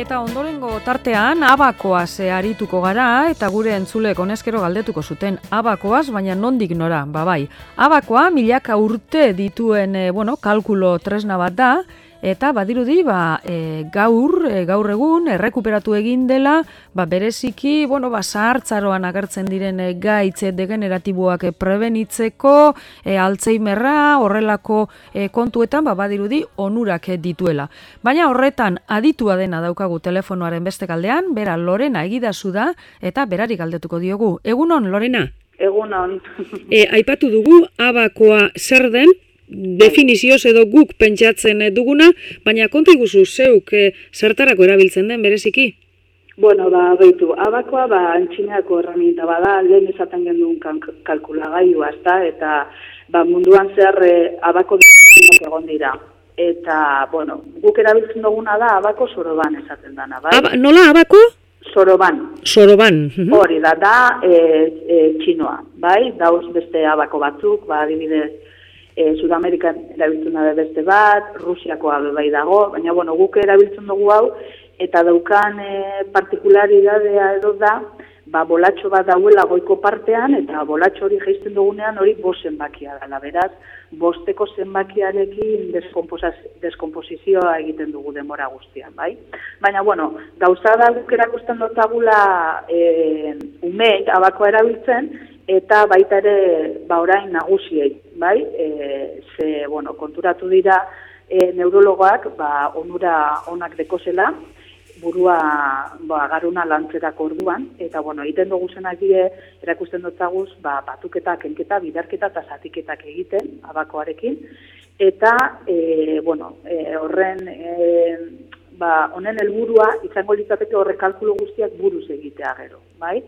Eta ondorengo tartean abakoaz arituko gara eta gure entzulek honezkero galdetuko zuten abakoaz, baina nondik nora, ba bai. Abakoa milaka urte dituen, e, bueno, kalkulo tresna bat da, eta badirudi ba, e, gaur e, gaur egun errekuperatu egin dela ba, bereziki bueno ba zahartzaroan agertzen diren e, gaitz degeneratiboak e, prebenitzeko e, alzheimerra horrelako e, kontuetan ba badirudi onurak dituela. Baina horretan aditua dena daukagu telefonoaren beste kaldean bera Lorena egidazu da eta berari galdetuko diogu. Egunon Lorena? Egunon. e, aipatu dugu abakoa zer den, definizioz edo guk pentsatzen duguna, baina konta iguzu zeuk e, zertarako erabiltzen den bereziki? Bueno, ba, behitu, abakoa, ba, antxineako erraminta bada, lehen esaten genduen kalkulagailua, ezta, eta ba, munduan zer e, abako egon dira. Eta, bueno, guk erabiltzen duguna da, abako soroban esaten dana, bai? Aba, nola abako? Soroban. Soroban. Hori da, da, e, e, txinoa, bai? Dauz beste abako batzuk, ba, adibidez, e, Sudamerikan erabiltzen da beste bat, Rusiakoa bai dago, baina bueno, guk erabiltzen dugu hau, eta daukan e, partikularidadea edo da, ba, bolatxo bat dauela goiko partean, eta bolatxo hori jaisten dugunean hori bost zenbakia dela, beraz, bosteko zenbakiarekin deskomposizioa egiten dugu demora guztian, bai? Baina, bueno, gauza da guk erakusten dutagula e, umeek abakoa erabiltzen, eta baita ere ba orain nagusiei, bai? E, ze, bueno, konturatu dira e, neurologoak ba, onura onak dekozela, burua ba, garuna lantzerako orduan, eta bueno, egiten dugu zenak erakusten dutaguz, ba, batuketak, enketa, bidarketa eta zatiketak egiten, abakoarekin, eta, e, bueno, e, horren, e, ba, honen helburua izango litzateke horre kalkulo guztiak buruz egitea gero, bai?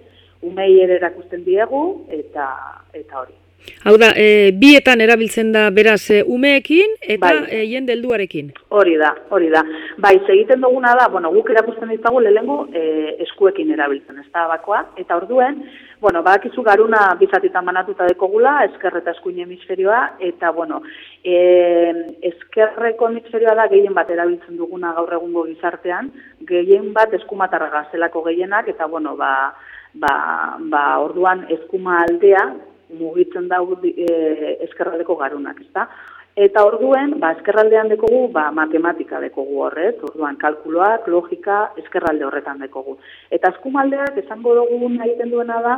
Umei ere erakusten diegu, eta, eta hori. Hau da, e, bietan erabiltzen da beraz e, umeekin eta bai. e, jende helduarekin. Hori da, hori da. Bai, egiten duguna da, bueno, guk erakusten ditago lehengo e, eskuekin erabiltzen, ez da bakoa, eta orduen, bueno, badakizu garuna bizatitan banatuta dekogula, esker eta eskuin hemisferioa, eta, bueno, e, eskerreko hemisferioa da gehien bat erabiltzen duguna gaur egungo gizartean, gehien bat eskumatarra gazelako gehienak, eta, bueno, ba, ba, ba, orduan eskuma aldea, mugitzen da e, eskerraldeko garunak, ezta? Eta orduen, ba, eskerraldean dekogu, ba, matematika dekogu horret, orduan, kalkuloak, logika, eskerralde horretan dekogu. Eta eskumaldeak, esango dugu egiten duena da,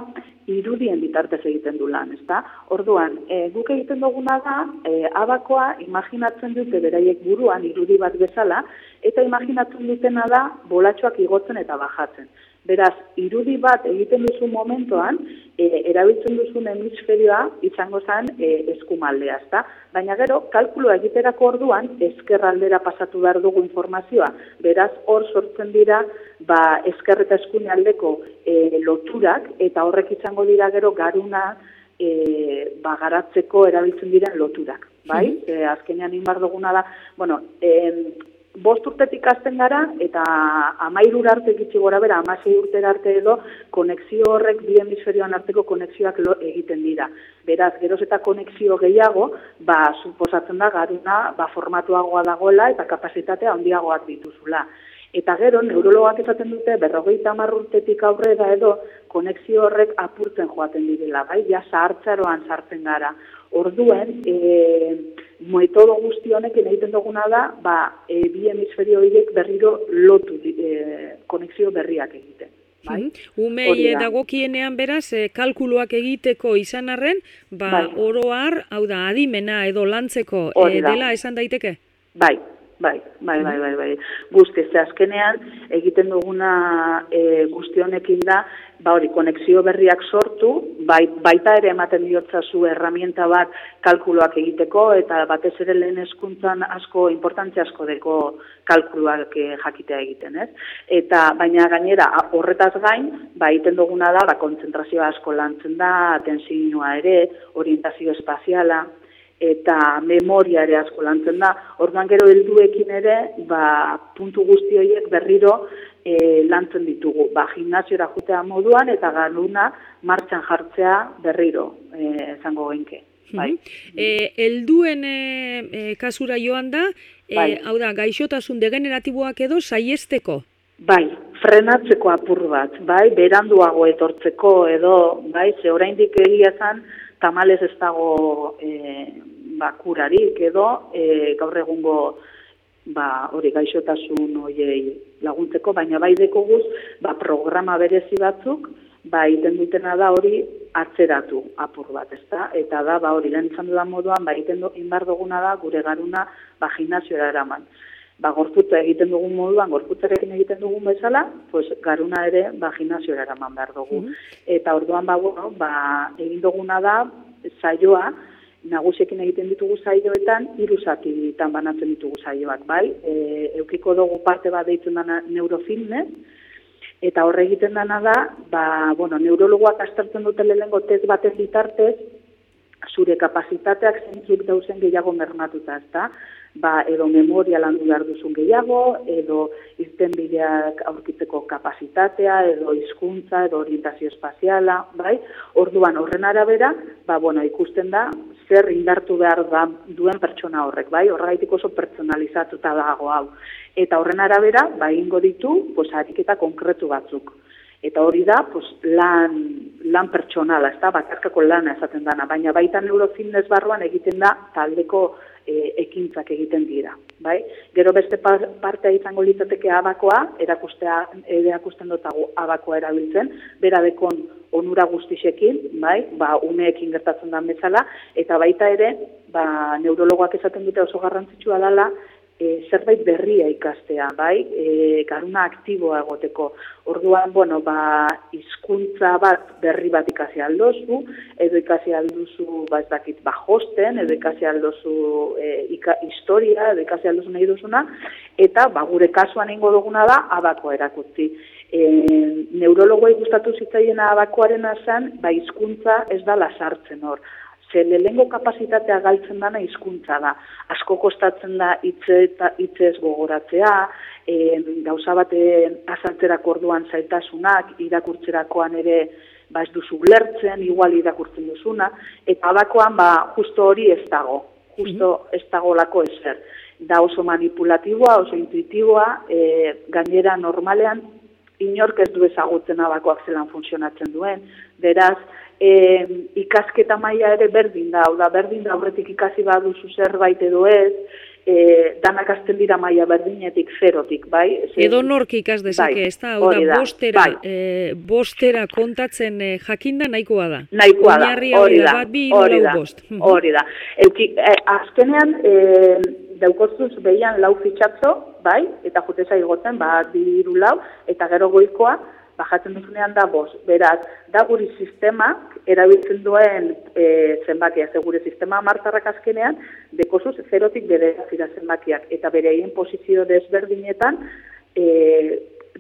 irudien bitartez egiten du lan, ezta? Orduan, e, guk egiten duguna da, e, abakoa imaginatzen dute beraiek buruan irudi bat bezala, eta imaginatzen dutena da bolatxoak igotzen eta bajatzen. Beraz, irudi bat egiten duzu momentuan, e, erabiltzen duzun hemisferioa izango zen e, eskumaldea, ezta? Baina gero, kalkulua egiterako orduan, eskerraldera pasatu behar dugu informazioa. Beraz, hor sortzen dira, ba, esker eta aldeko e, loturak, eta horrek izango dira gero garuna e, ba, garatzeko erabiltzen dira loturak. Bai? Mm -hmm. azkenean inbar duguna da, bueno, e, bost urtetik azten gara, eta amairur arte gitsi gora bera, amasei urte arte edo, konexio horrek bi hemisferioan arteko konexioak lo, egiten dira. Beraz, geroz eta konexio gehiago, ba, suposatzen da, garuna, ba, formatuagoa dagoela eta kapasitatea handiagoak dituzula. Eta gero, neurologak esaten dute, berrogeita urtetik aurrera edo, konexio horrek apurtzen joaten direla, bai? Ja, zahartzaroan sartzen gara. Orduen, e, metodo guzti honekin egiten duguna da, ba, e, bi hemisferio horiek berriro lotu e, konexio berriak egiten. Bai? Umei dagokienean beraz, e, kalkuluak egiteko izan arren, ba, bai. oroar, hau da, adimena edo lantzeko e, dela esan daiteke? Bai, bai, bai, bai, bai, bai. Guzti, ze azkenean egiten duguna e, guzti honekin da, ba hori, konexio berriak sortu, bai, baita ere ematen diotza zu herramienta bat kalkuloak egiteko, eta batez ere lehen eskuntzan asko, importantzia asko deko kalkuloak eh, jakitea egiten, ez? Eta, baina gainera, horretaz gain, ba, egiten duguna da, ba, kontzentrazioa asko lantzen da, atensioa ere, orientazio espaziala, eta memoria ere asko lantzen da. Orduan gero helduekin ere, ba, puntu guzti horiek berriro e, lantzen ditugu. Ba, gimnaziora jutea moduan eta ganuna martxan jartzea berriro, e, zango genke. Bai. E, elduen e, e, kasura joan da, e, bai. hau da, gaixotasun degeneratiboak edo saiesteko? Bai, frenatzeko apur bat, bai, beranduago etortzeko edo, bai, ze oraindik egia zan, tamales ez dago e, bakurarik edo, e, gaur egungo ba, hori gaixotasun hoiei laguntzeko, baina bai dekoguz, ba, programa berezi batzuk, ba, iten dutena da hori atzeratu apur bat, ezta? Eta da, ba, hori lehen dudan moduan, ba, iten inbar duguna da, gure garuna, ba, gimnasioa eraman. Ba, gorputza egiten dugun moduan, gorputzarekin egiten dugun bezala, pues, garuna ere, ba, gimnasioa eraman behar dugu. Mm Eta orduan, ba, bueno, ba, egin duguna da, zaioa, nagusiekin egiten ditugu zaioetan, hiru zatitan banatzen ditugu zaioak, bai? E, eukiko dugu parte bat deitzen dana neurofitness, eta horre egiten dana da, ba, bueno, neurologoak astartzen dute lehenko test batez bitartez, zure kapasitateak zentzuk dauzen gehiago mermatuta, ezta? ba, edo memoria landu behar duzun gehiago, edo izten bideak aurkitzeko kapasitatea, edo hizkuntza edo orientazio espaziala, bai? Orduan horren arabera, ba, bueno, ikusten da, zer indartu behar da duen pertsona horrek, bai? Horregaitik oso pertsonalizatuta dago hau. Eta horren arabera, ba, ingo ditu, pues, ariketa konkretu batzuk. Eta hori da, pues, lan, lan pertsonala, ez da, bakarkako lana esaten dana, baina baita neurofitness barruan egiten da taldeko e, ekintzak egiten dira. Bai? Gero beste partea izango litzateke abakoa, erakustea, erakusten dutagu abakoa erabiltzen, bera dekon onura guztisekin, bai? ba, umeekin gertatzen da bezala, eta baita ere, ba, neurologoak esaten dute oso garrantzitsua dela, e, zerbait berria ikastea, bai, e, garuna aktiboa egoteko. Orduan, bueno, ba, hizkuntza bat berri bat ikasi aldozu, edo ikasi alduzu, ba, ez dakit, ba, hosten, edo ikasi aldozu e, ika, historia, edo ikasi alduzu nahi duzuna, eta, ba, gure kasuan ingo duguna da, abako erakutzi. E, neurologoi gustatu zitzaiena abakoaren azan, ba, hizkuntza ez da lasartzen hor ze lehengo kapasitatea galtzen dana hizkuntza da. Asko kostatzen da hitze eta hitzez gogoratzea, e, gauza bate azaltzerako orduan zaitasunak, irakurtzerakoan ere ba ez duzu lertzen, igual irakurtzen duzuna, eta abakoan ba justo hori ez dago, justo ez dago lako ezer. Da oso manipulatiboa, oso intuitiboa, e, gainera normalean, inork ez du ezagutzen abakoak zelan funtzionatzen duen, beraz, e, ikasketa maila ere berdin da, hau da, berdin da aurretik ikasi baduzu zerbait edo ez, e, danak azten dira maila berdinetik zerotik, bai? Edo nork ikas dezake, bai, ez da, hau da, bostera, bai. e, bostera kontatzen e, jakinda nahikoa da. Nahikoa da, hori da, hori da, hori da. Euki, e, azkenean, e, daukozuz behian lau fitxatzo, bai, eta juteza igotzen, ba, diru lau, eta gero goikoa, bajatzen duzunean da bost. Beraz, da guri sistemak erabiltzen duen e, zenbakia, ze gure sistema martarrak azkenean, dekosuz zerotik bere zira zenbakiak, eta bere egin posizio desberdinetan, e,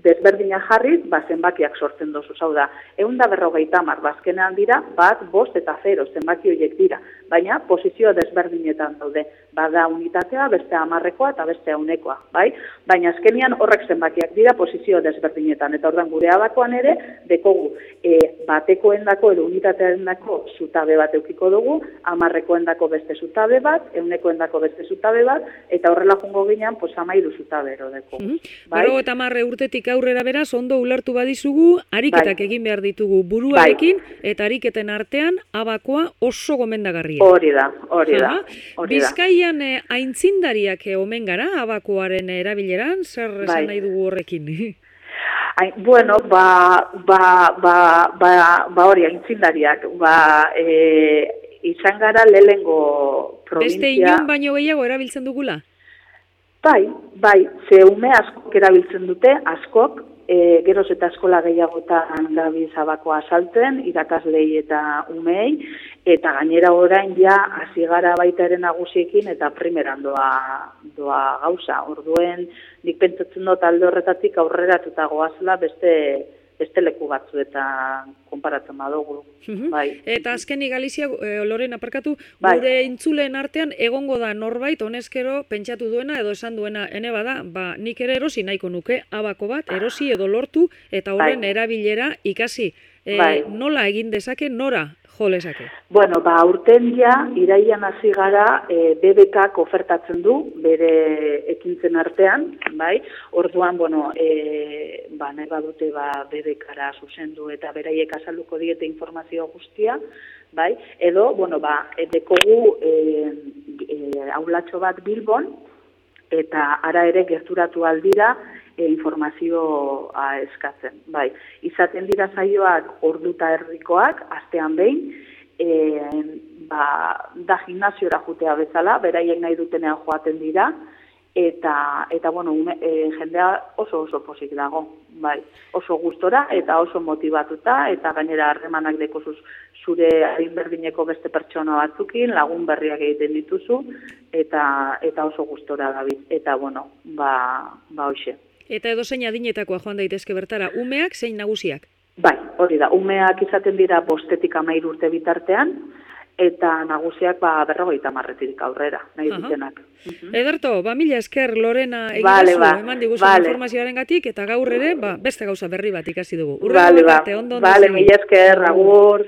desberdina jarriz, ba, zenbakiak sortzen dozu, zau da, egun da berrogeita mar, bazkenean ba, dira, bat, bost eta zero, zenbaki horiek dira, baina posizio desberdinetan daude, bada unitatea, beste amarrekoa eta beste unekoa, bai? Baina azkenian horrek zenbakiak dira posizio desberdinetan, eta ordan gure abakoan ere, dekogu, e, batekoendako edo unitateendako zutabe bat eukiko dugu, amarrekoendako beste zutabe bat, eunekoendako beste zutabe bat, eta horrela jungo ginean, pues amairu zutabe ero deko. Mm bai? eta amarre urtetik aurrera beraz, ondo ulertu badizugu, ariketak bai. egin behar ditugu buruarekin, bai. eta ariketen artean, abakoa oso gomendagarria. Hori da, hori da. Bizkaian eh, aintzindariak eh, omen gara, abakoaren erabileran, zer bai. esan nahi dugu horrekin? Ai, bueno, ba, ba, ba, ba, ba hori, aintzindariak, ba, e, izan gara lehengo provintzia... Beste inon baino gehiago erabiltzen dugula? Bai, bai, ze ume askok erabiltzen dute, askok, e, geroz eta eskola gehiagotan gabi zabakoa salten, irakaslei eta umei, eta gainera orain ja, hasi gara baitaren nagusiekin eta primeran doa, doa gauza. Orduen, nik pentsatzen dut alde horretatik aurreratuta goazela beste beste leku batzu eta konparatzen badugu. Mhm. bai. Eta azkeni Galizia, e, Loren aparkatu, bai. gure intzuleen artean egongo da norbait, honezkero, pentsatu duena edo esan duena, ene bada, ba, nik ere erosi nahiko nuke, abako bat, erosi edo lortu, eta horren bai. erabilera ikasi. E, nola egin dezake, nora jo lezake? Bueno, ba, urten ja, iraian hasi gara, e, BBK ofertatzen du, bere ekintzen artean, bai? Orduan, bueno, e, ba, nahi badute ba, BBK-ra zuzendu eta beraiek azalduko diete informazio guztia, bai? Edo, bueno, ba, dekogu e, e, aulatxo bat Bilbon, eta ara ere gerturatu aldira, e, informazioa eskatzen. Bai, izaten dira zaioak orduta herrikoak, astean behin, e, ba, da gimnaziora jutea bezala, beraien nahi dutenean joaten dira, eta eta bueno, e, jendea oso oso posik dago, bai. Oso gustora eta oso motivatuta eta gainera harremanak dekozuz zure berdineko beste pertsona batzukin, lagun berriak egiten dituzu eta eta oso gustora dabil. Eta bueno, ba ba hoxe. Eta edo zein adinetakoa joan daitezke bertara, umeak zein nagusiak? Bai, hori da, umeak izaten dira bostetik amair urte bitartean, eta nagusiak ba berrogeita marretirik aurrera, nahi uh dutenak. Ederto, ba mila esker Lorena egin vale, ba, eman diguzu vale. informazioaren gatik, eta gaur ere, ba, beste gauza berri bat ikasi dugu. Urra vale, ba, ondo, ondo vale, mila esker, agur.